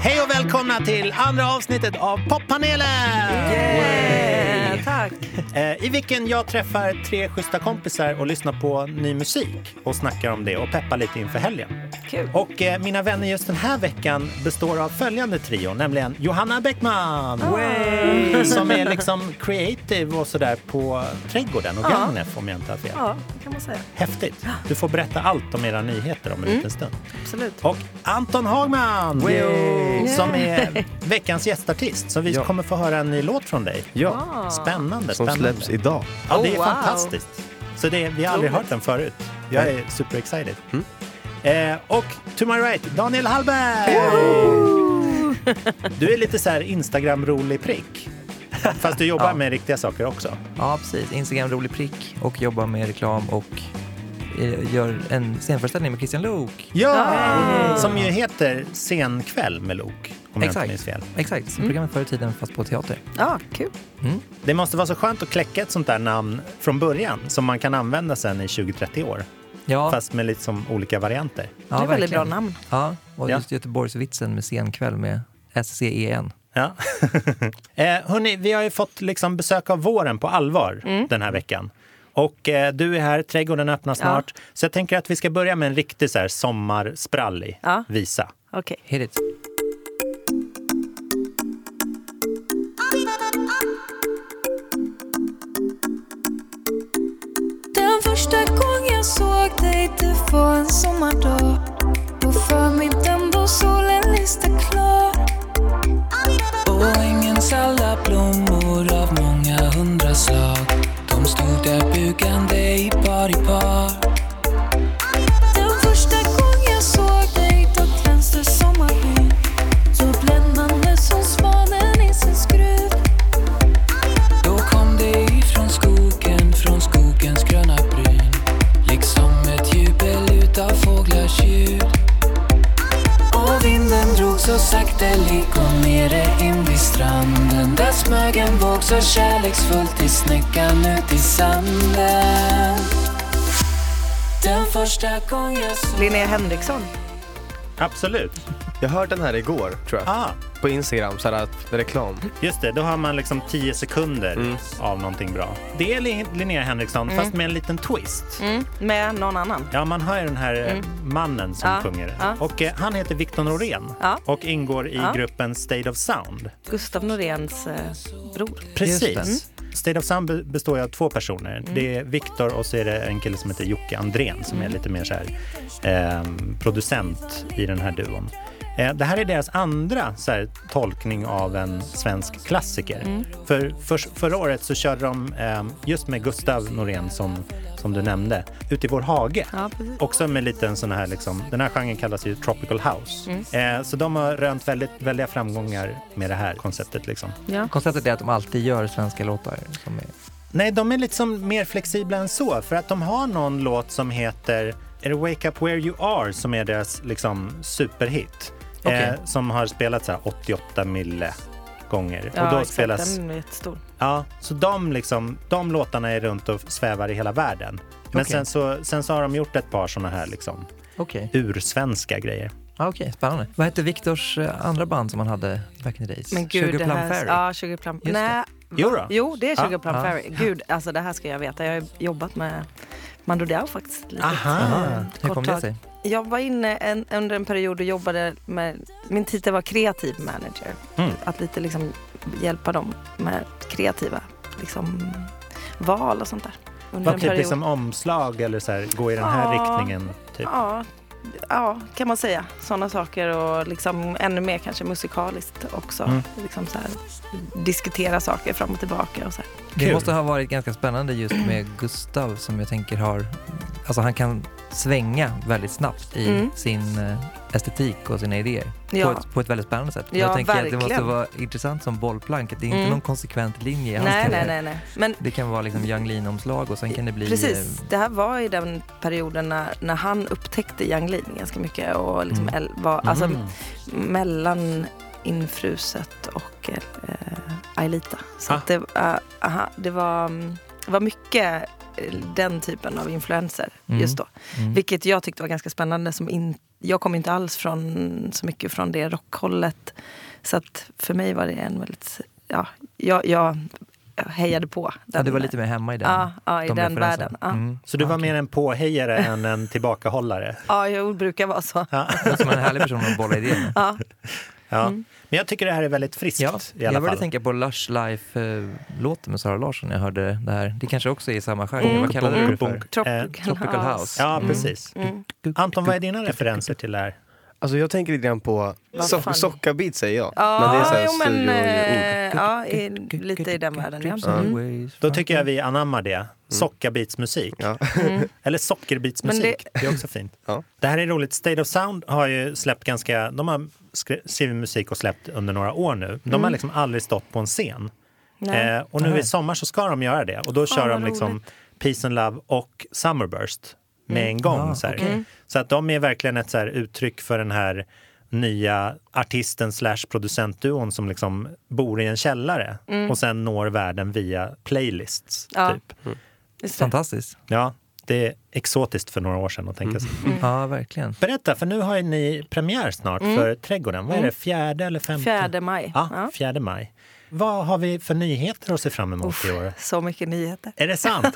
Hej och välkomna till andra avsnittet av Poppanelen! Yeah, tack. Eh, I vilken jag träffar tre schyssta kompisar och lyssnar på ny musik och snackar om det och peppar lite inför helgen. Kul. Och eh, mina vänner just den här veckan består av följande trio, nämligen Johanna Bäckman som är liksom creative och sådär på Trädgården och. Gagnef om jag inte har fel. Ja, det kan man säga. Häftigt. Du får berätta allt om era nyheter om en liten stund. Absolut. Och Anton Hagman som är veckans gästartist. Så vi Ja. kommer få höra en ny låt från dig. Ja, Spännande, som spännande. släpps idag. Ja, det är Oh, wow. fantastiskt. Så det, vi har aldrig hört den förut. Jag är super excited. Eh, och to my right, Daniel Hallberg! Du är lite så här Instagram-rolig prick. Fast du jobbar Ja. med riktiga saker också. Ja, precis. Instagram rolig prick och jobbar med reklam och eh, gör en scenföreställning med Christian Luuk. Ja! Som ju heter Scenkväll med Lok, om jag inte minns fel. Exakt, som programmet förr i tiden fast på teater. Ja, kul. Det måste vara så skönt att kläcka ett sånt där namn från början som man kan använda sen i 20-30 år. Ja, Fast med lite som olika varianter. ja, det är väldigt bra verkligen. namn. Ja, och Ja. just Göteborgsvitsen med scenkväll med SCEN. Ja. eh, hörni, vi har ju fått liksom besök av våren på allvar Mm. den här veckan. Och eh, du är här, trädgården öppnar snart. Så jag tänker att vi ska börja med en riktig så här sommarsprallig Ja. visa. Hit it. Första gång jag såg dig, det var en sommardag. På förmiddagen då solen lyste klar. Nere in vid stranden Där smög en våg så kärleksfullt i snäckan ut i sanden Den första gången jag såg Linnea Henriksson. Absolut. Jag hörde den här igår, tror jag. Ah, På Instagram, så här att reklam. just det, då har man liksom 10 sekunder Mm. av någonting bra. Det är Lin- Linnea Henriksson, fast med en liten twist. Mm. Med någon annan. Ja, man hör ju den här eh, mannen som Ja, sjunger. ja. Och eh, han heter Victor Norén Ja. och ingår i Ja. gruppen State of Sound. Gustav Noréns eh, bror. Precis. State of Sound be- består ju av två personer. Mm. Det är Viktor och så är det en kille som heter Jocke Andrén som Mm. är lite mer så här, ehm, producent i den här duon. Eh, det här är deras andra så här, tolkning av en svensk klassiker. Mm. För, för förra året så körde de ehm, just med Gustav Norén som, som du nämnde, Ute i vår hage. Ja. Också med lite en sån här, liksom, den här genren kallas ju tropical house. Mm. Eh, så de har rönt väldigt, väldiga framgångar med det här konceptet. Liksom. Ja. Konceptet är att de alltid gör svenska låtar. Som är... Nej, de är liksom mer flexibla än så. För att de har någon låt som heter är det Wake Up Where You Are som är deras liksom, superhit. Okej. Eh, som har spelats så här 88 mille gånger. Ja, och då exakt. spelas, Den är jättestor. ja, så de, liksom, de låtarna är runt och svävar i hela världen. Men Okej. sen, så, sen så har de gjort ett par såna här liksom, Okej, ursvenska grejer. ah, okej, spännande. Vad hette Viktors eh, andra band som han hade back in the days? Men gud, Sugar Plum här... Fairy? Ja, Sugar Plum. Just det. Nej. Jo då. Jo, det är Sugar Ja. Plum Ja. Fairy. Gud, alltså det här ska jag veta. Jag har jobbat med Mando Diao faktiskt. Lite. Aha. Aha, hur kort kom det sig? Jag var inne en, under en period och jobbade med, min titel var kreativ manager. Mm. Att lite liksom hjälpa dem med kreativa liksom, val och sånt där. Under Vad typ period. liksom omslag eller så här, gå i den här Ja. riktningen? Typ. Ja, ja, kan man säga. Sådana saker och liksom ännu mer kanske musikaliskt också. Mm. Liksom så här, diskutera saker fram och tillbaka och så här. Det Kul. måste ha varit ganska spännande just med Gustav som jag tänker har, alltså han kan svänga väldigt snabbt i Mm. sin eh, estetik och sina idéer. Ja. På, ett, på ett väldigt spännande sätt. Ja, jag tänker att det måste verkligen. vara intressant som bollplank, att det är inte Mm. någon konsekvent linje i hans Nej, nej, nej, nej. Men Det kan vara liksom Yung Lean-omslag och sen kan det bli... Precis, eh, det här var i den perioden när, när han upptäckte Yang Lean ganska mycket och liksom Mm. el- var, alltså, Mm. mellan Infruset och eh, Aelita. Så Ah. att det, eh, aha, det, var, mm, det var mycket eh, den typen av influenser Mm. just då. Mm. Vilket jag tyckte var ganska spännande som inte jag kom inte alls från så mycket från det rockhållet. Så att för mig var det en väldigt, ja, jag, jag hejade på. Ja, den- du var lite mer hemma i den, Ja, ja, i de den världen. Ja. Mm. Så du var mer en påhejare än en tillbakahållare? ja, jag brukar vara så. Ja. Det låter som en härlig person att bolla idéer med. Ja. Ja. Men jag tycker det här är väldigt friskt Ja, i jag alla började fall. tänka på Lush Life-låten med Sara Larsson när jag hörde det här. Det kanske också är i samma genre. Vad kallade du det för? Tropical, Tropical House. Ja, precis. Mm. Anton, vad är dina referenser till det här? Alltså jag tänker lite grann på so fan? sockarbeat säger jag. Ja, men det är så här jo, men, eh, ja, i, lite i den världen. Ja. Mm. Då tycker jag vi anammar det. Sockarbeatsmusik. Ja. Eller sockerbeatsmusik. Men det... är också fint. Ja. Det här är roligt. State of Sound har ju släppt ganska... De har skrivit musik och släppt under några år nu. De har liksom aldrig stått på en scen. Nej. Eh, och nu i sommar så ska de göra det. Och då kör vad de liksom roligt. Peace and Love och Summerburst med en gång. Ah, så, här. okej. så att de är verkligen ett så här uttryck för den här nya artisten slash producentduon som liksom bor i en källare och sen når världen via playlists. Ja. Typ. Det. Fantastiskt. Ja, det är exotiskt för några år sedan att tänka sig. Ja, verkligen. Berätta, för nu har ni premiär snart för Trädgården. Vad är det, fjärde eller femte? Fjärde maj. Ja, Ja. fjärde maj. Vad har vi för nyheter att se fram emot i år? Så mycket nyheter. Är det sant?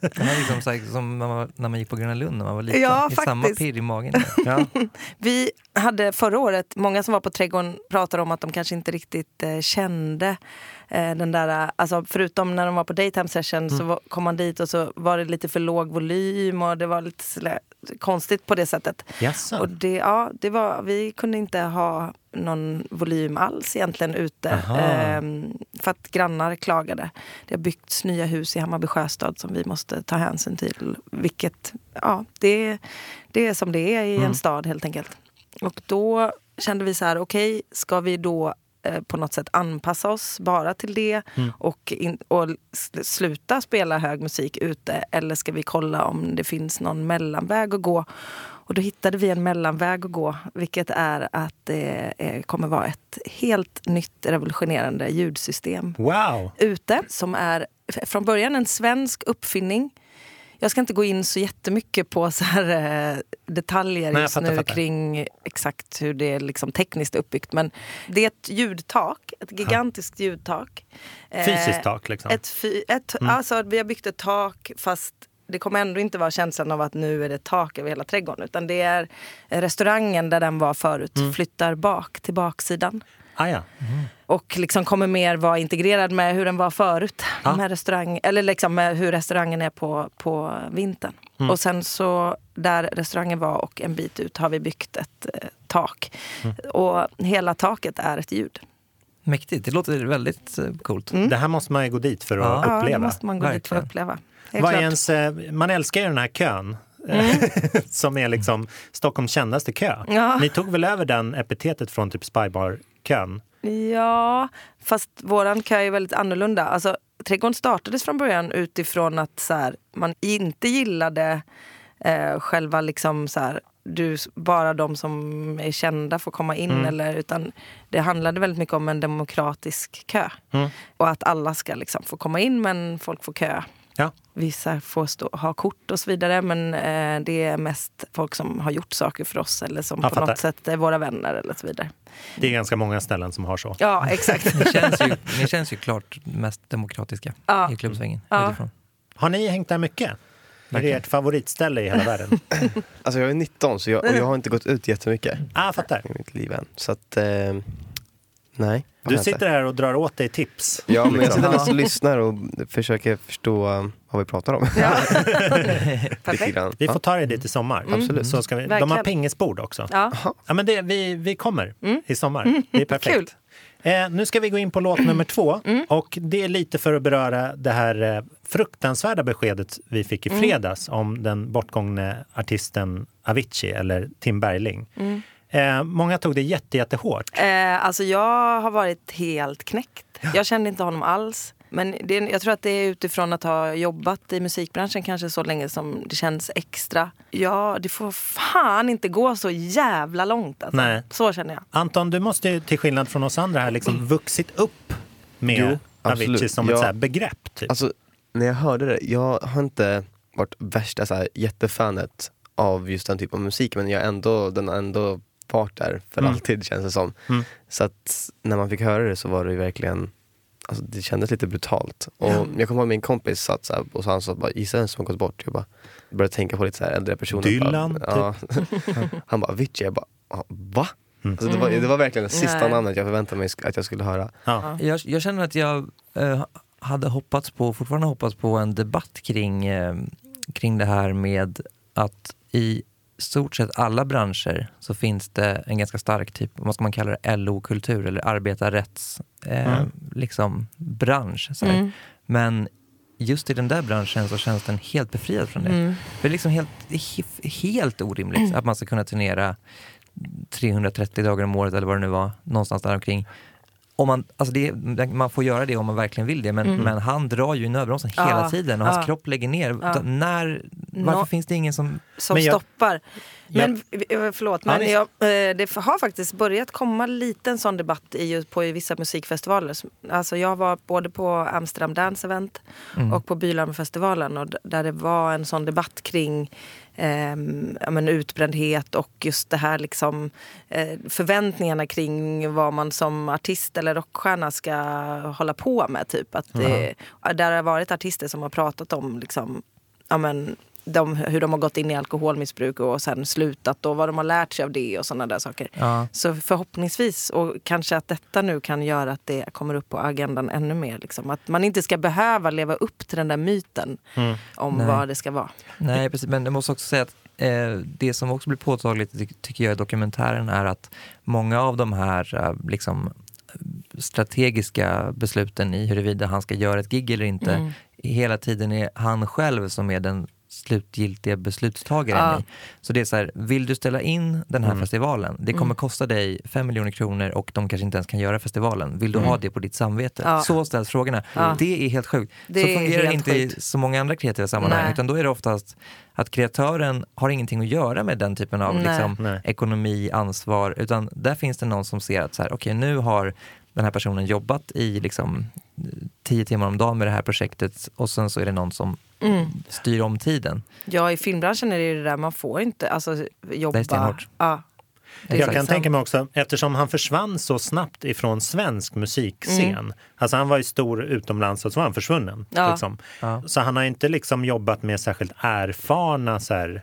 Det här är liksom så här, som när man, gick på Gröna Lund när man var liten. Ja, det är samma faktiskt. pirr i magen. ja. Vi hade förra året, många som var på Trädgården pratade om att de kanske inte riktigt eh, kände den där, eh, alltså förutom när de var på daytime session så var, kom man dit och så var det lite för låg volym och det var lite sådär konstigt på det sättet. Jaså? Och det, ja, det var, vi kunde inte ha någon volym alls egentligen ute. Ehm, för att grannar klagade. Det har byggts nya hus i Hammarby sjöstad som vi måste ta hänsyn till. Vilket, ja, det, det är som det är i en stad helt enkelt. Och då kände vi så här, okej, ska vi då eh, på något sätt anpassa oss bara till det och, in, och sluta spela hög musik ute? Eller ska vi kolla om det finns någon mellanväg att gå? Och då hittade vi en mellanväg att gå, vilket är att det eh, kommer vara ett helt nytt revolutionerande ljudsystem Wow! ute som är från början en svensk uppfinning. Jag ska inte gå in så jättemycket på så här, eh, detaljer Nej, just fattar, nu fattar. kring exakt hur det är liksom tekniskt uppbyggt. Men det är ett ljudtak, ett gigantiskt ljudtak. Eh, Fysiskt tak liksom. Ett, ett, alltså, vi har byggt ett tak fast det kommer ändå inte vara känslan av att nu är det tak över hela trädgården. Utan det är restaurangen där den var förut flyttar bak till baksidan. Ah, ja. Och liksom kommer mer vara integrerad med hur den var förut. Ja. Med restaurang, eller liksom med hur restaurangen är på, på vintern. Mm. Och sen så där restaurangen var och en bit ut har vi byggt ett eh, tak. Mm. Och hela taket är ett ljud. Mäktigt. Det låter väldigt eh, coolt. Mm. Det här måste man ju gå dit för att Ja. Ja, det uppleva. måste man gå dit för att Verkligen. uppleva. Vad ens, eh, man älskar ju den här kön. som är liksom Stockholms kändaste kö. Ja. Ni tog väl över den epitetet från typ Spybar-kön? Ja, fast våran kö är väldigt annorlunda. Alltså, Trädgården startades från början utifrån att så här, man inte gillade eh, själva liksom så här, du, bara de som är kända får komma in. Mm. Eller, utan det handlade väldigt mycket om en demokratisk kö. Mm. Och att alla ska liksom få komma in men folk får kö. Ja. Vissa får stå, ha kort och så vidare men eh, det är mest folk som har gjort saker för oss eller som Jag på fattar. något sätt är våra vänner eller så vidare. Det är ganska många ställen som har så. Ja, exakt. Ni känns, ju, ni känns ju klart mest demokratiska Ja. i klubbsvängen. Ja. Har ni hängt där mycket? Är det ert favoritställe i hela världen? Alltså jag är 19 så jag, och jag har inte gått ut jättemycket ah, fattar. i mitt liv än. Så att, eh, nej. Du sitter här och drar åt dig tips. Ja, men jag liksom. sitter och lyssnar och försöker förstå um, vad vi pratar om. Ja. Vi får ta det dit i sommar. Absolut. Så ska vi, de har pingisbord också. Ja. Ja, men det, vi, vi kommer i sommar. Det är perfekt. Kul. Eh, nu ska vi gå in på låt nummer två. Och det är lite för att beröra det här eh, fruktansvärda beskedet vi fick i fredags om den bortgångne artisten Avicii, eller Tim Bergling. Eh, många tog det jätte, jättehårt. Eh, alltså jag har varit helt knäckt. Jag kände inte honom alls. Men det, jag tror att det är utifrån att ha jobbat i musikbranschen kanske så länge som det känns extra. Ja, det får fan inte gå så jävla långt. Alltså. Nej. Så känner jag. Anton, du måste ju till skillnad från oss andra här liksom vuxit upp med Jo, Avicii som ett Ja. så här begrepp. Typ. Alltså, när jag hörde det, jag har inte varit värsta så här, jättefanet av just den typen av musik men jag ändå, den har ändå varit där för Mm. alltid känns det som. Mm. Så att när man fick höra det så var det ju verkligen Alltså det kändes lite brutalt. Och Ja. Jag kommer ihåg min kompis satt så här, och så han sa bara, gissa vem som har gått bort? Jag bara började tänka på lite så här äldre personer. Dylan, typ. Bara, ja. han bara, Avicii. Jag bara, "Ja, va? Mm. Alltså det, var, det var verkligen det sista Nej. namnet jag förväntade mig att jag skulle höra. Ja. Jag, jag känner att jag eh, hade hoppats på, fortfarande hoppats på en debatt kring, eh, kring det här med att i stort sett alla branscher så finns det en ganska stark typ, vad ska man kalla det, LO-kultur eller arbetarrätts eh, Mm. liksom, bransch. Så här. Mm. Men just i den där branschen så känns den helt befriad från det. Mm. För det är liksom helt, helt orimligt att man ska kunna turnera 330 dagar om året eller vad det nu var, någonstans där omkring. Om man, alltså det, man får göra det om man verkligen vill det, men, Mm. men han drar ju i nödbromsen Ja, hela tiden och hans ja. kropp lägger ner. Ja. När, varför Nå- finns det ingen som... som Men jag- stoppar. Men eh, förlåt, men jag, eh, det har faktiskt börjat komma lite en sån debatt i, på vissa musikfestivaler. Alltså jag var både på Amsterdam Dance Event Mm. och på Bylarmfestivalen och där det var en sån debatt kring ja, men utbrändhet och just det här liksom eh, förväntningarna kring vad man som artist eller rockstjärna ska hålla på med. Typ. Att det, där det har varit artister som har pratat om liksom, ja, men, de, hur de har gått in i alkoholmissbruk och sen slutat och vad de har lärt sig av det och sådana där saker. Ja. Så förhoppningsvis, och kanske att detta nu kan göra att det kommer upp på agendan ännu mer. Liksom. Att man inte ska behöva leva upp till den där myten Mm. om Nej. vad det ska vara. Nej, precis. Men jag måste också säga att eh, det som också blir påtagligt, ty- tycker jag, i dokumentären är att många av de här eh, liksom, strategiska besluten i huruvida han ska göra ett gig eller inte, Mm. hela tiden är han själv som är den slutgiltiga beslutstagaren Ja. i. Så det är så här, vill du ställa in den här Mm. festivalen, det kommer Mm. kosta dig 5 miljoner kronor och de kanske inte ens kan göra festivalen. Vill du Mm. ha det på ditt samvete? Ja. Så ställs frågorna. Ja. Det är helt sjukt. Det så fungerar det inte i sjukt. så många andra kreativa sammanhang. Nej. Utan då är det oftast att kreatören har ingenting att göra med den typen av Nej. liksom, Nej. ekonomi, ansvar. Utan där finns det någon som ser att så här, okej, nu har den här personen jobbat i liksom, tio timmar om dagen med det här projektet och sen så är det någon som Mm. styr om tiden. Ja, i filmbranschen är det det där, man får inte alltså, jobba... Det är stenhårt. Ja. Det Jag kan liksom- tänka mig också, eftersom han försvann så snabbt ifrån svensk musikscen. Mm. Alltså han var ju stor utomlands och så var han försvunnen. Ja. Liksom. Ja. Så han har inte liksom jobbat med särskilt erfarna så här,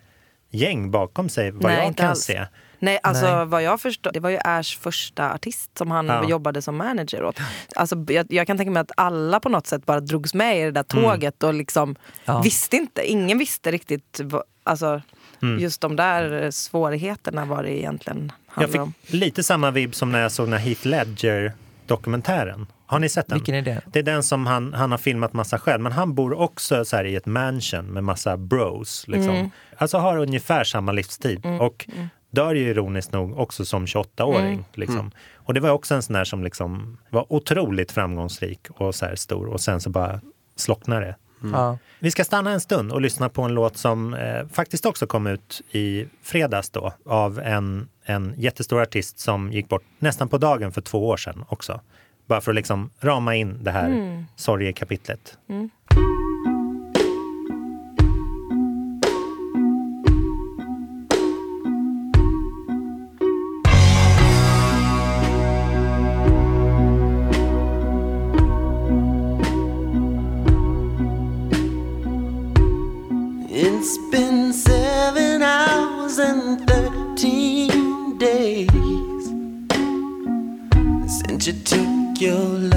gäng bakom sig vad Nej, jag kan alls. se. Nej, alltså Nej. vad jag förstår, det var ju Ash första artist som han Ja. jobbade som manager åt. Alltså, jag, jag kan tänka mig att alla på något sätt bara drogs med i det där tåget och liksom Ja. visste inte, ingen visste riktigt vad, alltså, Mm. just de där svårigheterna var det egentligen fick om. lite samma vibb som när jag såg den här Heath Ledger-dokumentären. Har ni sett den? Vilken är det? Det är den som han, han har filmat massa själv, men han bor också så här i ett mansion med massa bros. Liksom. Mm. Alltså har ungefär samma livstid. Och dör ju ironiskt nog också som 28-åring. Mm. Liksom. Och det var också en sån där som liksom var otroligt framgångsrik och så här stor och sen så bara slocknade det. Ja. Vi ska stanna en stund och lyssna på en låt som eh, faktiskt också kom ut i fredags då av en, en jättestor artist som gick bort nästan på dagen för två år sedan också. Bara för att liksom rama in det här Mm. sorgekapitlet. It's since you took your love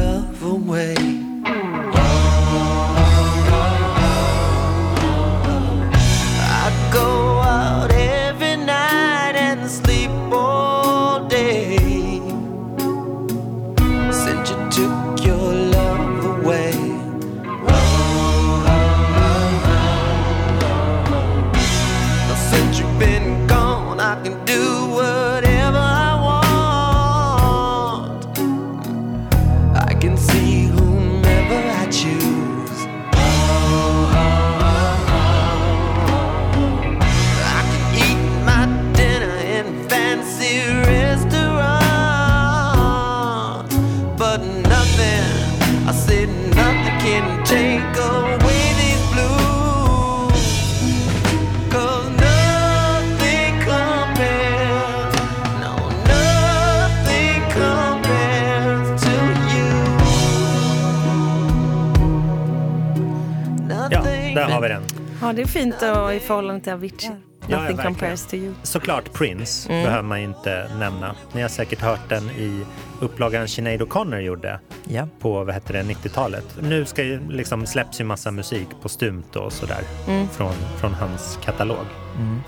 det är fint då, i förhållande till Avicii. ja, Nothing verkligen. compares to you. Såklart Prince Mm. behöver man ju inte nämna. Ni har säkert hört den i upplagan Sinead O'Connor gjorde Ja. på vad heter det, 90-talet. Nu ska ju, liksom, släpps ju massa musik postumt och sådär Mm. från, från hans katalog.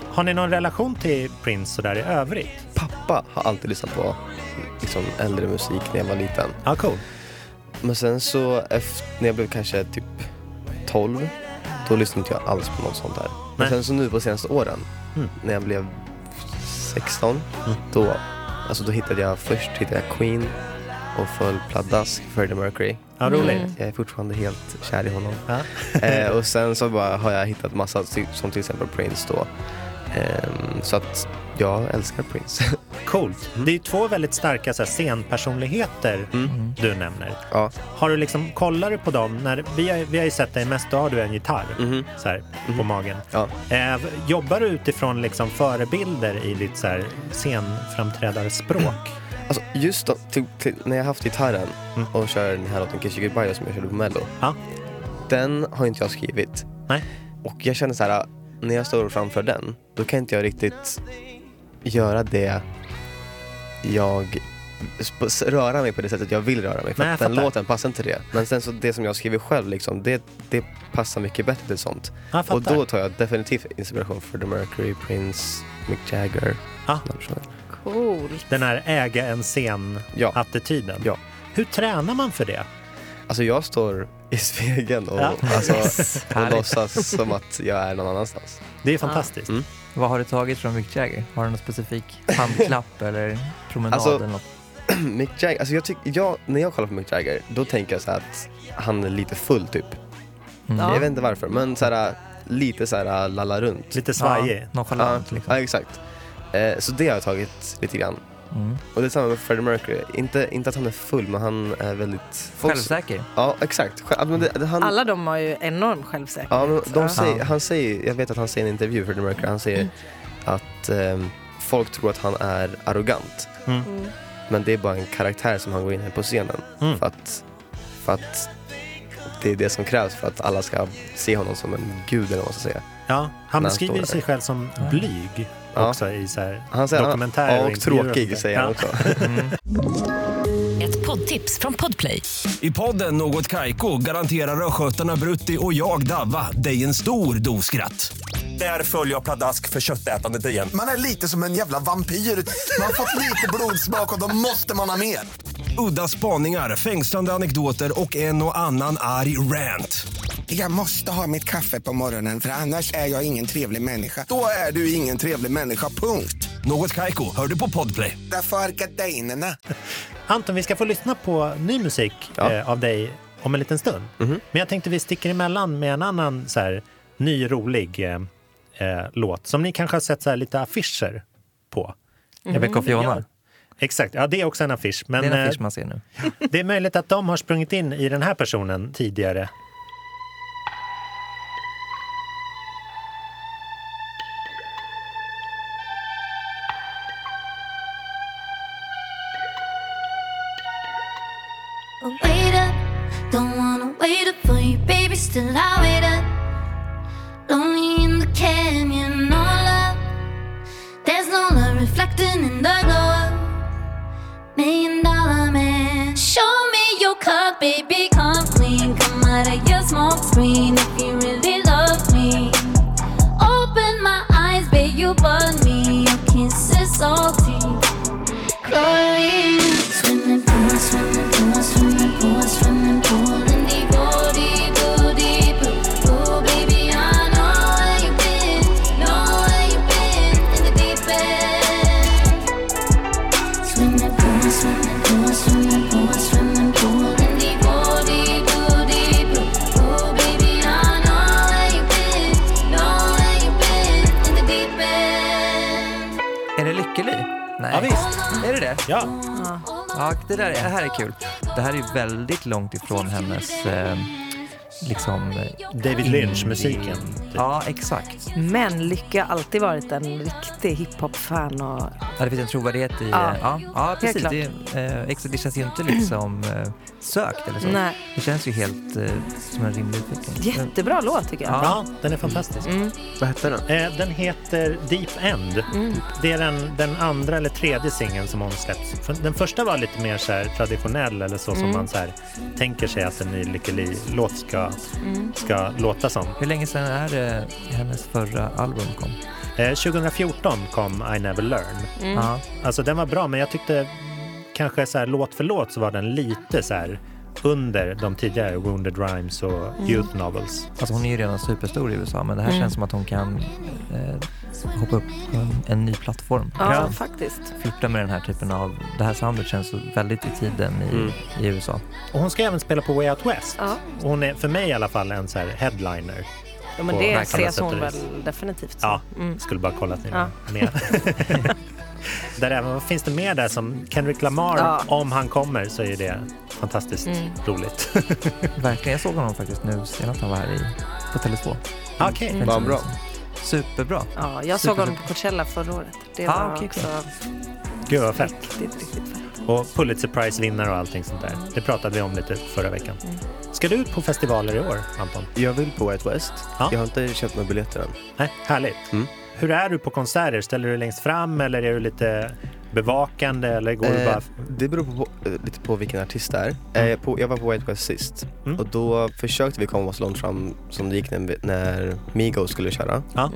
Har ni någon relation till Prince sådär i övrigt? Pappa har alltid lyssnat på liksom, äldre musik när jag var liten. Ja, cool. Men sen så efter, när jag blev kanske typ 12, då lyssnade inte jag alls på något sånt där. Men sen så nu på senaste åren, Mm. när jag blev 16, då, alltså då hittade jag först hittade jag Queen och föll pladask Freddie Mercury. Ja, roligt. Mm. Jag är fortfarande helt kär i honom. Ja. eh, och sen så bara har jag hittat massa, som till exempel Prince då. Ehm, så att jag älskar Prince. Coolt. Det är två väldigt starka så här, scenpersonligheter Mm. du nämner. ja. Har du liksom, kollar du på dem? När, vi, har, vi har ju sett dig mest, då har du en gitarr Mhm. så här, på magen. Ja. Eh, jobbar du utifrån liksom, förebilder i ditt så här, scenframträdarspråk? Alltså just då, till, till, när jag haft gitarren Mm. och kör den här låten Kiss You Goodbye som jag körde på mello. Ja. Den har inte jag skrivit. Nej. Och jag känner så här, när jag står framför den, då kan inte jag riktigt göra det jag röra mig på det sättet jag vill röra mig. För Nej, att den låten passar inte det. Men sen så det som jag skriver själv, liksom, det, det passar mycket bättre till sånt. Och då tar jag definitivt inspiration för The Mercury, Prince, Mick Jagger. Ja. personer. Coolt. Den här äga en Ja. scen-attityden. Ja. Hur tränar man för det? Alltså jag står i spegeln och, Ja. alltså, och låtsas som att jag är någon annanstans. Det är fantastiskt. Mm. Vad har du tagit från Mick Jagger? Har du någon specifik handklapp eller promenad Alltså, eller något? Mick Jagger, alltså jag tyck, jag, när jag kollar på Mick Jagger, då tänker jag så att han är lite full typ. Mm. Ja. Jag vet inte varför, men så här, lite så här lalla runt. Lite svajig. Ja, nonchalant ja, liksom. ja, exakt. Eh, så det har jag tagit lite grann. Mm. Och det är samma med Freddie Mercury. Inte, inte att han är full, men han är väldigt... folk- Självsäker. Ja, exakt. Själv, men det, det, han, Alla de har ju enorm självsäkerhet. Ja, men de säger, Ja. han säger, jag vet att han säger i en intervju The Mercury, han säger att ehm, folk tror att han är arrogant. Mm. Mm. Men det är bara en karaktär som han går in i på scenen. Mm. För, att, för att det är det som krävs för att alla ska se honom som en gud eller vad man ska säga. Ja, han han beskriver sig själv som blyg Ja. också i så här Han säger dokumentärer ja, och intervjuer tråkig säger han Ja. också. Mm. Ett poddtips från Podplay. I podden Något Kaiko garanterar östgötarna Brutti och jag, Davva, dig en stor dos skratt. Där följer jag pladask för köttätandet igen. Man är lite som en jävla vampyr. Man har fått lite blodsmak och då måste man ha mer. Udda spaningar, fängslande anekdoter och en och annan arg rant. Jag måste ha mitt kaffe på morgonen för annars är jag ingen trevlig människa. Då är du ingen trevlig människa, punkt. Något Kaiko, hör du på Podplay. Därför är gardinerna. Anton, vi ska få lyssna på ny musik Ja. eh, av dig om en liten stund. Mhm. Men jag tänkte vi sticker emellan med en annan så här, ny rolig eh, eh, låt som ni kanske har sett så här, lite affischer på. Rebecca och Fiona. Exakt, ja det är också en affisch. Men det är en eh, affisch man ser nu. det är möjligt att de har sprungit in i den här personen tidigare. Oh, wait up, don't wanna wait up for you, baby. Still, I wait up. Lonely in the canyon, no love. There's no love reflecting in the glow. Million dollar man, show me your cup, baby. Come clean, come out of your smoke screen if you really love me. Open my eyes, babe, you bug me. Your kiss is. Det Ja. Ja, Ja, det, där, det här är kul. Det här är väldigt långt ifrån hennes eh, liksom... David Lynch-musiken. Typ. Ja, exakt. Men Lycke har alltid varit en riktig hiphop-fan. Och... Ja, det finns en trovärdighet i... Ja, eh, ja, ja precis. Det, eh, exakt, det känns ju inte liksom eh, sökt eller så. Nej. Det känns ju helt eh, som en rimlig utveckling. Jättebra låt tycker jag. Ja, den är fantastisk. Mm. Vad hette den? Eh, Den heter Deep End. Mm. Det är den, den andra eller tredje singeln som hon släppt. Den första var lite mer så här traditionell eller så som Mm. man så här tänker sig att en ny Lykke Li-låt ska, Mm. ska låta som. Hur länge sedan är det hennes förra album kom? Eh, 2014 kom I Never Learn. Mm. Ja. Alltså den var bra men jag tyckte kanske så här låt för låt så var den lite så här under de tidigare Wounded Rhymes och Mm. Youth Novels. Alltså hon är ju redan superstor i USA men det här Mm. känns som att hon kan eh, hoppa upp på en, ny plattform. Ja, Ja. faktiskt. Flirta med den här typen av... Det här soundet känns så väldigt i tiden i, Mm. i USA. Och hon ska även spela på Way Out West. Ja. Och Hon är för mig i alla fall en så här headliner. Ja, men det ses hon väl definitivt så. Ja, Mm. skulle bara kolla att ni Ja. med. där även, vad finns det mer där som Kendrick Lamar, Ja. om han kommer så är det fantastiskt Mm. roligt. Verkligen. Jag såg honom faktiskt nu senast han var här i, på Tele2. Okej. Mm. Var bra? Superbra. Ja, jag såg honom på Coachella förra året. Det Ah, var okej, också Gud vad fett. riktigt, riktigt fett. Och Pulitzer Prize-vinnare och allting sånt där. Det pratade vi om lite förra veckan. Mm. Ska du ut på festivaler i år, Anton? Jag vill på White West. Ja. Jag har inte köpt några biljetter än. Nej, härligt. Mm. Hur är du på konserter? Ställer du längst fram eller är du lite bevakande eller går du Eh, bara... det beror på, eh, lite på vilken artist det är. Eh, på, jag var på White West sist Mm. och då försökte vi komma så långt fram som det gick när, när Migos skulle köra. Mm.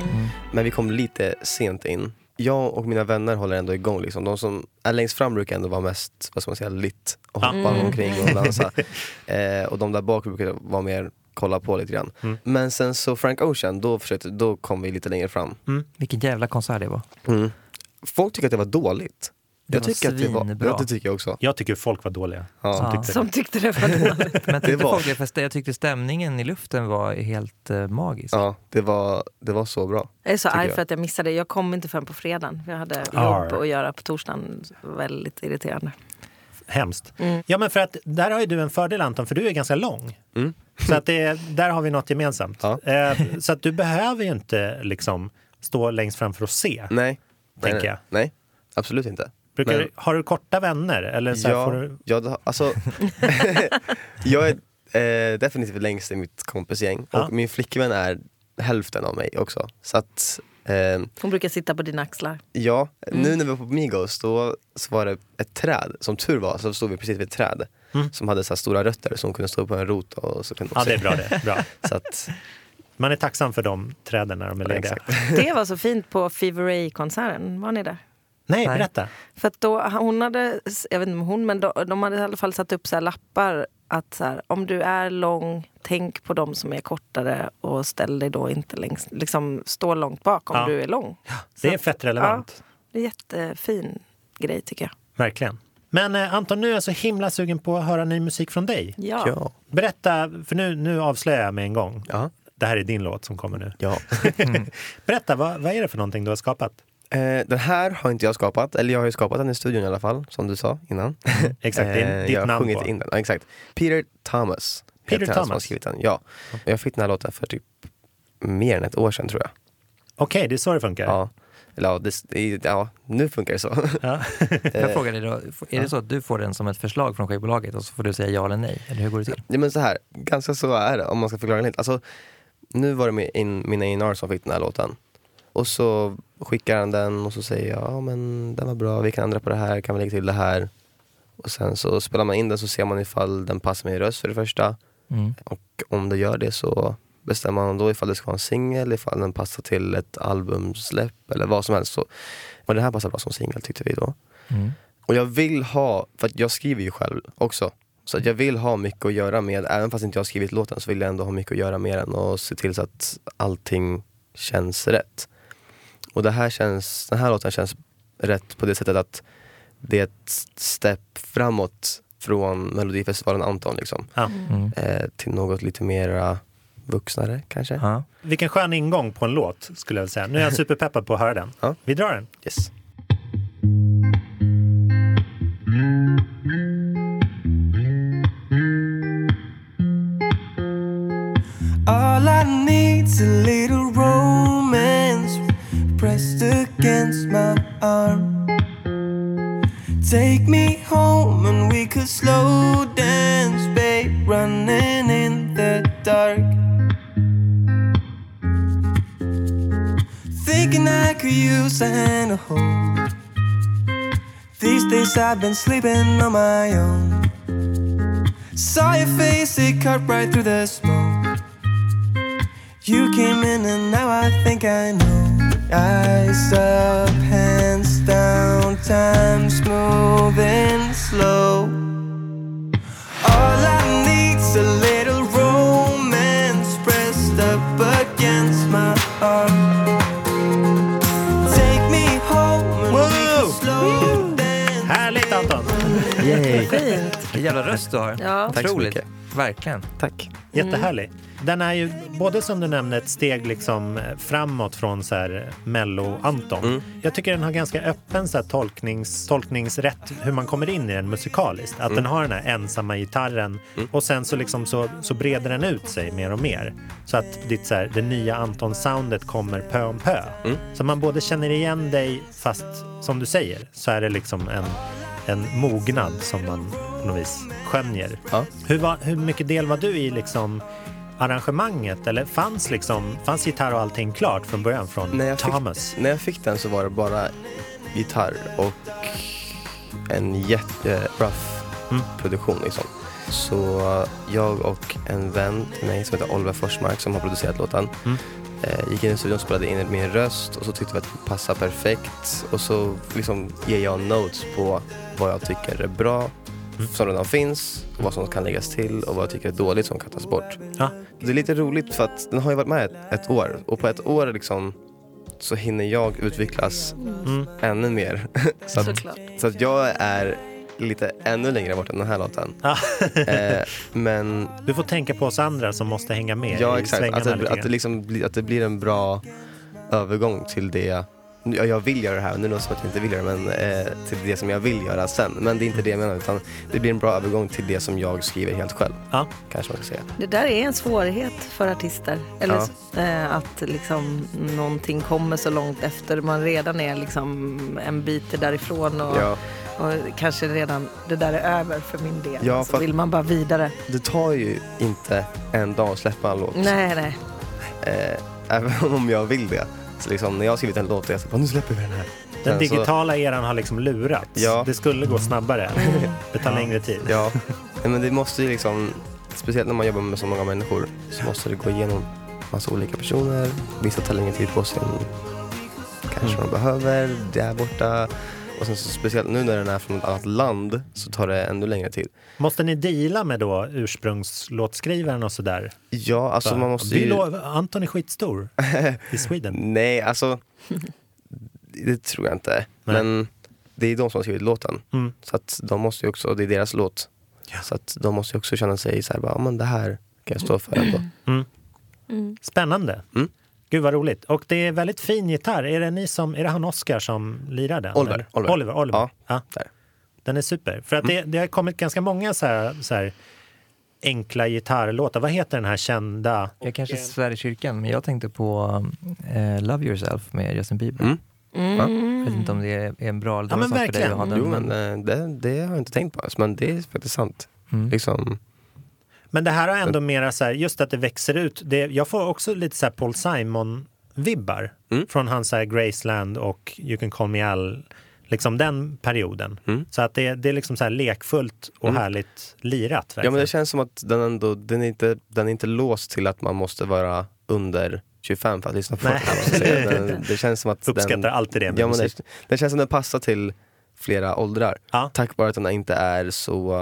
Men vi kom lite sent in. Jag och mina vänner håller ändå igång. Liksom. De som är längst fram brukar ändå vara mest vad ska man säga, lit och hoppa Mm. omkring och dansa. eh, och de där bak brukar vara mer kolla på lite grann. Mm. Men sen så Frank Ocean, då, försökte, då kom vi lite längre fram. Vilken jävla konsert det var. Mm. Folk tycker att det var dåligt. Det jag var tycker att det var, svinbra. ja, det tycker jag också. Jag tycker folk var dåliga. Ja. Som Ja. tyckte Som tyckte det var dåligt. Men tyckte var- folk det? För jag tyckte stämningen i luften var helt eh, magisk. Ja, det var, det var så bra. Jag är så arg jag. för att jag missade. Jag kom inte förrän på fredagen. Jag hade Arr. jobb att göra på torsdagen. Väldigt irriterande. Hemskt. Mm. Ja, men för att där har ju du en fördel Anton, för du är ganska lång. Mm. Så att det, där har vi något gemensamt. Ja. Eh, så att du behöver ju inte liksom stå längst fram för att se. Nej. Tänker nej, jag. Nej, absolut inte. Brukar, Men- du- Har du korta vänner? Eller så här, ja, får du... ja, det, alltså, jag är eh, definitivt längst i mitt kompisgäng Ja. och min flickvän är hälften av mig också. Så att, eh, Hon brukar sitta på dina axlar. ja, Mm. nu när vi var på Migos då så var det ett träd, som tur var så stod vi precis vid ett träd Mm. som hade så här stora rötter som kunde stå på en rot och så kunde Ja, se. det är bra det. Bra. Så att, Man är tacksam för de träden när de är lediga. Det var så fint på Fever Ray-konserten. Var ni där? Nej, Nej. berätta. För att då, hon hade, jag vet inte om hon, men de, de hade i alla fall satt upp så här lappar att så här, om du är lång, tänk på de som är kortare och ställ dig då inte längst, liksom stå långt bak om Ja. du är lång. Det är att- fett relevant. Det är jättefin grej tycker jag. Verkligen. Men eh, Anton, nu är jag så himla sugen på att höra ny musik från dig. Ja. Ja. Berätta, för nu, nu avslöjar jag med en gång. Ja. Det här är din låt som kommer nu. ja. Berätta, vad, vad är det för någonting du har skapat? Eh, den här har inte jag skapat, eller jag har ju skapat den i studion i alla fall, som du sa innan. Exakt, det är Eh, ditt jag har namn sjungit på. in den. Ja, exakt. Peter Thomas. Peter han som har Thomas. skrivit den. Ja. Jag fick den här låten för typ mer än ett år sedan tror jag. Okej, det är så det funkar? Ja. Eller ja, det, ja, nu funkar det så. Ja. Jag Eh, fråga dig då, är det så att du får den som ett förslag från skivbolaget och så får du säga ja eller nej? Eller hur går det till? Ja, men så här, ganska så är det om man ska förklara det lite. Alltså, nu var det min, in, min A&R som fick den här låten. Och så skickar han den och så säger jag, ja men den var bra, vi kan ändra på det här, kan vi lägga till det här. Och sen så spelar man in den så ser man ifall den passar min röst för det första. Mm. Och om det gör det så bestämmer man då ifall det ska vara en singel, ifall den passar till ett albumsläpp eller vad som helst. Så, och den här passar bra som singel tyckte vi då. Mm. Och jag vill ha, för jag skriver ju själv också. Så att jag vill ha mycket att göra med, även fast inte jag har skrivit låten så vill jag ändå ha mycket att göra med den och se till så att allting känns rätt. Och det här känns, den här låten känns rätt på det sättet att det är ett steg framåt från Melodifestivalen Anton liksom. Ja. Mm. Eh, till något lite mera vuxnare kanske. Ja. Vilken skön ingång på en låt skulle jag vilja säga. Nu är jag superpeppad på att höra den. Ja. Vi drar den. Yes. Take me home and we could slow dance, babe, running in the dark. Thinking I could use a hand to hold. These days I've been sleeping on my own. Saw your face, it cut right through the smoke. You came in and now I think I know. Eyes up, hands time's moving slow. All I need's a little romance pressed up against my arm. Take me home and we can slow dance. Härligt Anton! Yay. Fint. Vilken jävla röst du har. Ja. Tack så Otroligt. mycket. Verkligen. Tack. Jättehärlig. Den är ju både som du nämnde ett steg liksom framåt från så här mello-Anton. Mm. Jag tycker den har ganska öppen så här tolknings, tolkningsrätt hur man kommer in i den musikaliskt. Att den har den här ensamma gitarren och sen så, liksom så, så breder den ut sig mer och mer. Så att ditt, så här, det nya Anton-soundet kommer pö om pö. Så man både känner igen dig fast som du säger så är det liksom en, en mognad som man på något vis skönjer. Ja. Hur, var, hur mycket del var du i liksom arrangemanget? Eller fanns, liksom, fanns gitarr och allting klart från början från När Thomas? fick, när jag fick den så var det bara gitarr och en jätterough Mm. produktion liksom. Så jag och en vän till mig som heter Oliver Forsmark som har producerat låten Mm. eh, gick in i studion och spelade in min röst och så tyckte vi att det passade perfekt och så liksom ger jag notes på vad jag tycker är bra. Som redan finns vad som kan läggas till och vad jag tycker är dåligt som kan tas bort. Ja. Det är lite roligt för att den har ju varit med ett, ett år och på ett år liksom så hinner jag utvecklas Mm. ännu mer. så, att, så att jag är lite ännu längre bort än den här låten. Eh, men Du får tänka på oss andra som måste hänga med ja, i exakt. svängarna Att det, att, det liksom, att det blir en bra övergång till det Ja, jag vill göra det här, nu låter det som att jag inte vill göra det, men eh, till det som jag vill göra sen. Men det är inte det jag menar, utan det blir en bra övergång till det som jag skriver helt själv. Ja. Kanske man ska säga. Det där är en svårighet för artister. Eller eh, att liksom någonting kommer så långt efter man redan är liksom en bit därifrån och, Ja, och kanske redan det där är över för min del. Ja, så vill man bara vidare. det tar ju inte en dag att släppa en låt. Nej, nej. Eh, även om jag vill det. Så liksom, när jag har skrivit en låt jag säger nu släpper vi den här. Den Sen så- digitala eran har liksom lurats. Ja. Det skulle gå snabbare. Det tar längre tid. Ja, men det måste ju liksom, speciellt när man jobbar med så många människor, så måste det gå igenom massa olika personer. Vissa tar längre tid på sig än kanske Mm. de behöver, det är borta. Och sen så speciellt nu när den är från ett annat land så tar det ännu längre tid. Måste ni deala med då ursprungslåtskrivaren och sådär? Ja, alltså Bara, man måste vi ju... lo- Anton är skitstor i Sweden. Nej, alltså det tror jag inte. Nej. Men det är de som har skrivit låten. Mm. Så att de måste ju också, det är deras låt. Ja. Så att de måste ju också känna sig så här, bara, men det här kan jag stå för ändå. Spännande. Mm. Gud vad roligt. Och det är väldigt fin gitarr. Är det, ni som, är det han Oskar som lirar den? Oliver, eller? Oliver. Oliver, Oliver. Ja, Ja. där. Den är super. För att det, det har kommit ganska många så här, så här enkla gitarrlåtar. Vad heter den här kända? Jag kanske svär i kyrkan, men jag tänkte på eh, Love Yourself med Justin Bieber. Mm. Jag vet inte om det är en bra eller Ja, men dålig sak för dig verkligen. att ha den. Jo men eh, det, det har jag inte tänkt på men det är faktiskt sant. Mm. Liksom, Men det här har ändå mera så här, just att det växer ut. Det, jag får också lite så här Paul Simon-vibbar Mm. från hans så här Graceland och You can call me Al. Liksom den perioden. Mm. Så att det, det är liksom så här lekfullt och Mm. härligt lirat. ja Verkligen. men det känns som att den ändå, den är, inte, den är inte låst till att man måste vara under 25 för att lyssna på Nej. den. det känns som att Uppskattar den, alltid det med ja, men det, det känns som att den passar till flera åldrar. Ja. Tack vare att den inte är så,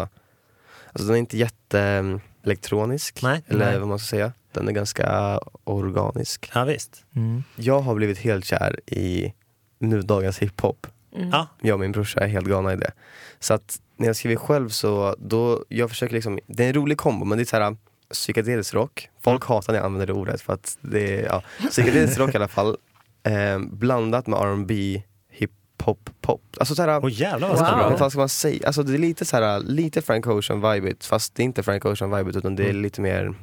alltså den är inte jätte elektronisk, Nej. eller Nej. vad man ska säga. Den är ganska organisk. Ja, visst. Mm. Jag har blivit helt kär i nudagens hiphop. Ja. Jag och min brorsa är helt galna i det. Så att när jag skriver själv så, då, jag försöker liksom, det är en rolig kombo men det är så här psykedelisk rock. Folk hatar när jag använder det ordet för att det är, ja, psykedelisk rock i alla fall. Eh, blandat med R&B hiphop, pop. Alltså så här, Åh jävlar vad Wow. spännande. vad ska man säga? Alltså det är lite så här, lite Frank Ocean vibet fast det är inte Frank Ocean vibet utan det är lite mer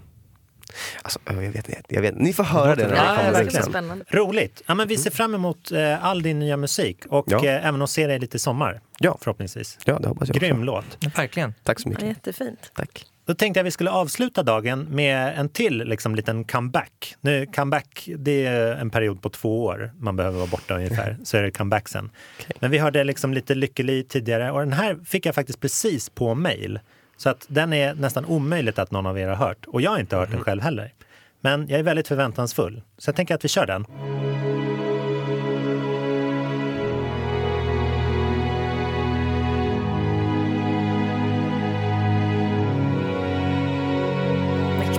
Alltså, jag vet inte. Jag vet. Ni får höra det när Ja, det kommer sen. Spännande. Roligt! Ja, men vi ser fram emot eh, all din nya musik och Ja. eh, även att se dig lite i sommar. Ja. Förhoppningsvis. Ja, det hoppas jag Grym också. låt. Verkligen. Tack så Ja, mycket. jättefint. Tack. Då tänkte jag vi skulle avsluta dagen med en till liksom, liten comeback. Nu, comeback, det är en period på två år man behöver vara borta ungefär, så är det comeback sen. Men vi hörde liksom lite Lykkeli tidigare och den här fick jag faktiskt precis på mail. Så att den är nästan omöjligt att någon av er har hört. Och jag har inte hört den själv heller. Men jag är väldigt förväntansfull. Så jag tänker att vi kör den.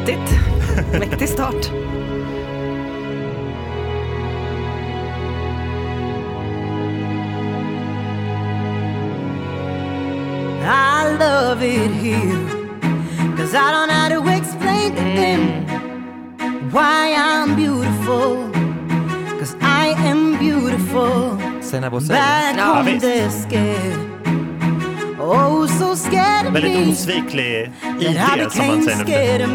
Mäktigt. Mäktig start. I love it here. Cause I don't know how to explain to them why I'm beautiful. Cause I am beautiful. Sena Bosse. Back Ja, home visst. they're scared. Oh, so scared of Väldigt me. osviklig That I ID som man säger nu för scared tiden.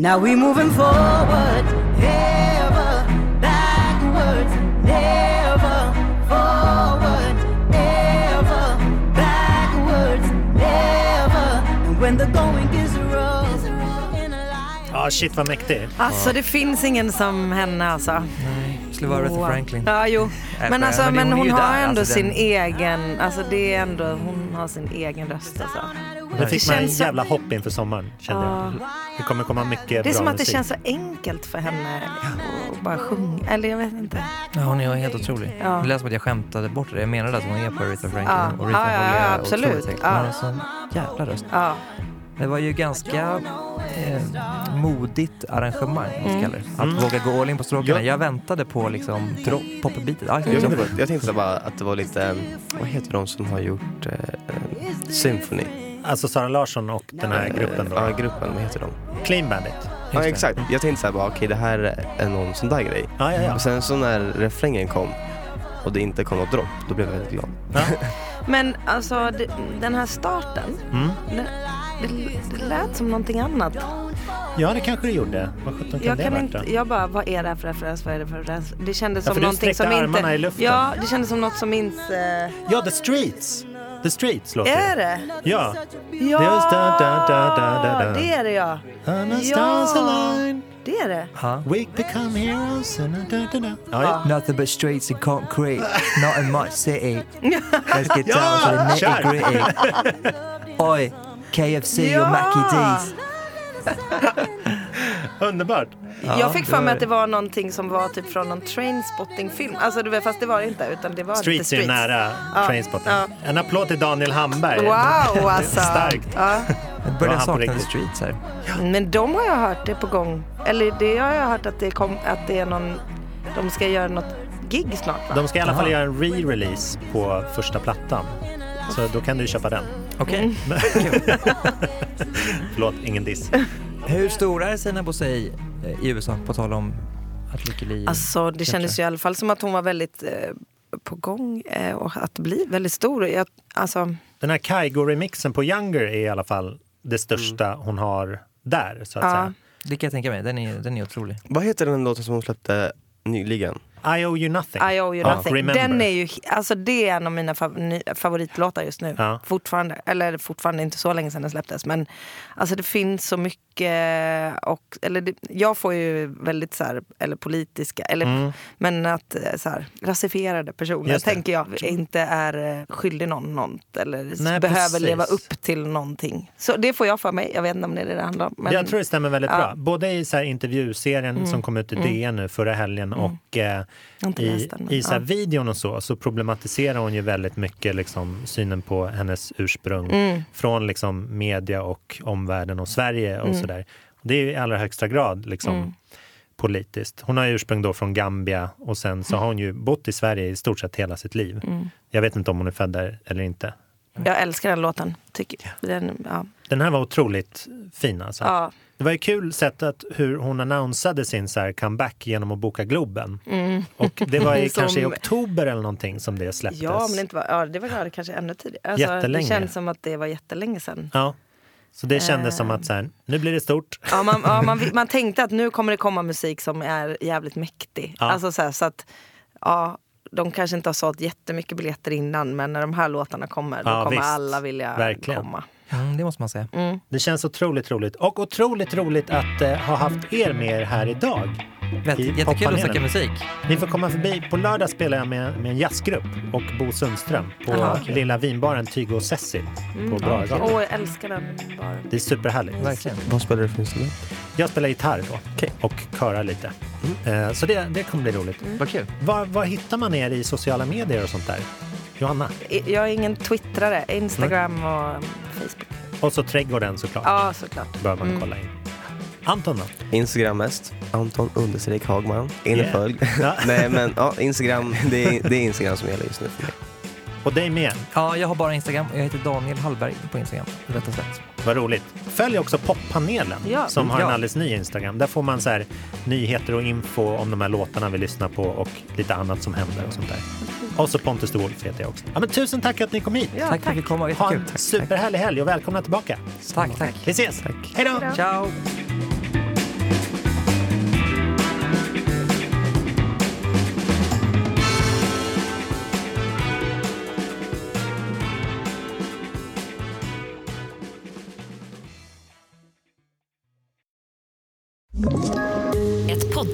Now we moving forward, ever backwards, never forward, ever backwards, never. And when the going is rough, in life. Ja, shit vad mäktig. Alltså det finns ingen som henne alltså. Skulle vara Aretha Franklin. Ja, jo. Nej, Men, alltså, men hon hon har ändå alltså, sin den- egen, alltså det är ändå, hon har sin egen röst alltså. Det fick man en känns så- jävla hopp inför sommaren, kände jag. Det kommer komma mycket Det är bra som att det musik. känns så enkelt för henne att bara sjunga. Eller jag vet inte. Ja, hon är helt otrolig. Ja. Det lät som att jag skämtade bort det. Jag menade att hon är på Aretha Franklin. Ja. Och Aretha Ja, ja, ja, absolut. Ja. Hon har en jävla röst. Ja. Det var ju ganska eh, modigt arrangemang, Mm. kalla det. Att Mm. våga gå all in på stråkarna. Ja. Jag väntade på liksom popbeatet. Ja, Jag tänkte, bara- jag tänkte bara att det var lite, vad heter de som har gjort eh, eh, Symphony? Alltså Sara Larsson och den här gruppen då. Ja, gruppen, vad heter de? Clean Bandit. Ja, exakt. Jag tänkte så här bara, okej det här är någon sån där grej. Ja, ja, ja. Och sen så när refrängen kom och det inte kom något dropp, då blev jag väldigt glad. Men alltså det, den här starten, Mm. det, det, det lät som någonting annat. Ja, det kanske det gjorde. Vad sjutton kan Jag det kan ha inte, varit då? jag bara, vad är det här för referens? Vad är det för referens? Det kändes Ja, som för du någonting som sträckte inte... armarna i luften. Ja, det kändes som något som inte... Ja, The Streets! The Streets låter Är det? Ja. Ja, Det är da, da, da, det är det ja. Align. Det är det. Ja. We become heroes. and da, da, da. Ja, ja. Nothing but streets and concrete, not in much city. Let's get down Ja, to the nitty gritty. Oj, KFC Ja. och Mackie D's. Underbart. jag fick för mig att det var någonting som var typ från någon trainspotting-film. Alltså, fast det var det inte. Utan det var lite Streets är streets. nära Ja, Trainspotting. ja. En applåd till Daniel Hamberg. Wow, alltså. Starkt. Ja. Jag börjar sakna. Streets här. Men de har jag hört det på gång. Eller det har jag hört att det, kom, att det är någon... De ska göra något gig snart va? De ska i alla fall Aha. göra en re-release på första plattan. Så då kan du köpa den. Okej. Förlåt, ingen diss. Hur stor är Sina Bosei eh, i USA, på tal om att Lykkeli... Alltså det kändes ju i alla fall som att hon var väldigt eh, på gång eh, och att bli väldigt stor. Jag, alltså, Den här Kygo-remixen på Younger är i alla fall det största hon har där, så att Ja. säga. Det kan jag tänka mig, den är, den är otrolig. Vad heter den låten som hon släppte nyligen? I owe you nothing. I owe you Ja, nothing. Remember. Den är ju, alltså det är en av mina favoritlåtar just nu. Ja. Fortfarande. Eller fortfarande inte så länge sedan den släpptes. Men alltså det finns så mycket och, eller det, jag får ju väldigt så här, eller politiska, eller, Mm. men att eh, så här, rasifierade personer tänker jag inte är eh, skyldig någon något eller Nej, behöver precis. leva upp till någonting. Så det får jag för mig. Jag vet inte om det är det det handlar om. Men, jag tror det stämmer väldigt Ja. bra. Både i så här intervjuserien Mm. som kom ut i Mm. DN nu förra helgen och eh, i, den, i så här ja. videon och så, så problematiserar hon ju väldigt mycket liksom, synen på hennes ursprung Mm. från liksom, media och omvärlden och Sverige och Mm. sådär. Det är ju i allra högsta grad liksom, Mm. politiskt. Hon har ju ursprung då från Gambia och sen så har hon ju bott i Sverige i stort sett hela sitt liv. Mm. Jag vet inte om hon är född där eller inte. Jag älskar den låten. Tycker, den, ja. Den här var otroligt fin alltså. Ja. Det var ju kul sättet hur hon annonsade sin så comeback genom att boka Globen. Mm. Och det var i Som- kanske i oktober eller någonting som det släpptes. Ja, men det, inte var, ja, det var det kanske ännu tidigare. Alltså, det Jättelänge. känns som att det var jättelänge sedan. Ja. Så det kändes som Eh. att så här, nu blir det stort. Ja, man, ja, man, man tänkte att nu kommer det komma musik som är jävligt mäktig. Ja. Alltså, så, här, så att, ja, de kanske inte har sålt jättemycket biljetter innan men när de här låtarna kommer då Ja, kommer visst. alla vilja Verkligen. komma. Mm, det måste man säga. Det känns otroligt roligt. Och otroligt roligt att eh, ha haft er med er här idag. Vet, jättekul att snacka musik. Ni får komma förbi. På lördag spelar jag med, med en jazzgrupp och Bo Sundström på Jaha, okej. lilla vinbaren Tygo och Sessi på Mm. Bragatan. Åh, jag älskar den baren. Det är superhärligt. Verkligen. Vad spelar du för instrument? Jag spelar gitarr då och körar lite. Eh, Så det, det kommer bli roligt. Vad kul. Var, var hittar man er i sociala medier och sånt där? Johanna? Jag är ingen twittrare, Instagram och um, Facebook. Och så trädgården såklart. Ja, såklart. Bör man Mm. kolla in. Anton då? Instagram mest. Anton understreck Hagman. In Yeah. och följ. Ja. Nej men ja, Instagram, det är, det är Instagram som gäller just nu för mig. Och dig med. Ja, jag har bara Instagram. Jag heter Daniel Hallberg på Instagram. Rätt och slätt. Vad roligt. Följ också poppanelen Ja. som har en Ja. alldeles ny Instagram. Där får man så här, nyheter och info om de här låtarna vi lyssnar på och lite annat som händer och sånt där. Och så Pontus de Wolf heter jag också. Ja, men tusen tack att ni kom hit. Ja, tack, för att vi komma. Ha en superhärlig helg och välkomna tillbaka. Tack, tack. Vi ses. Hej då! Ciao!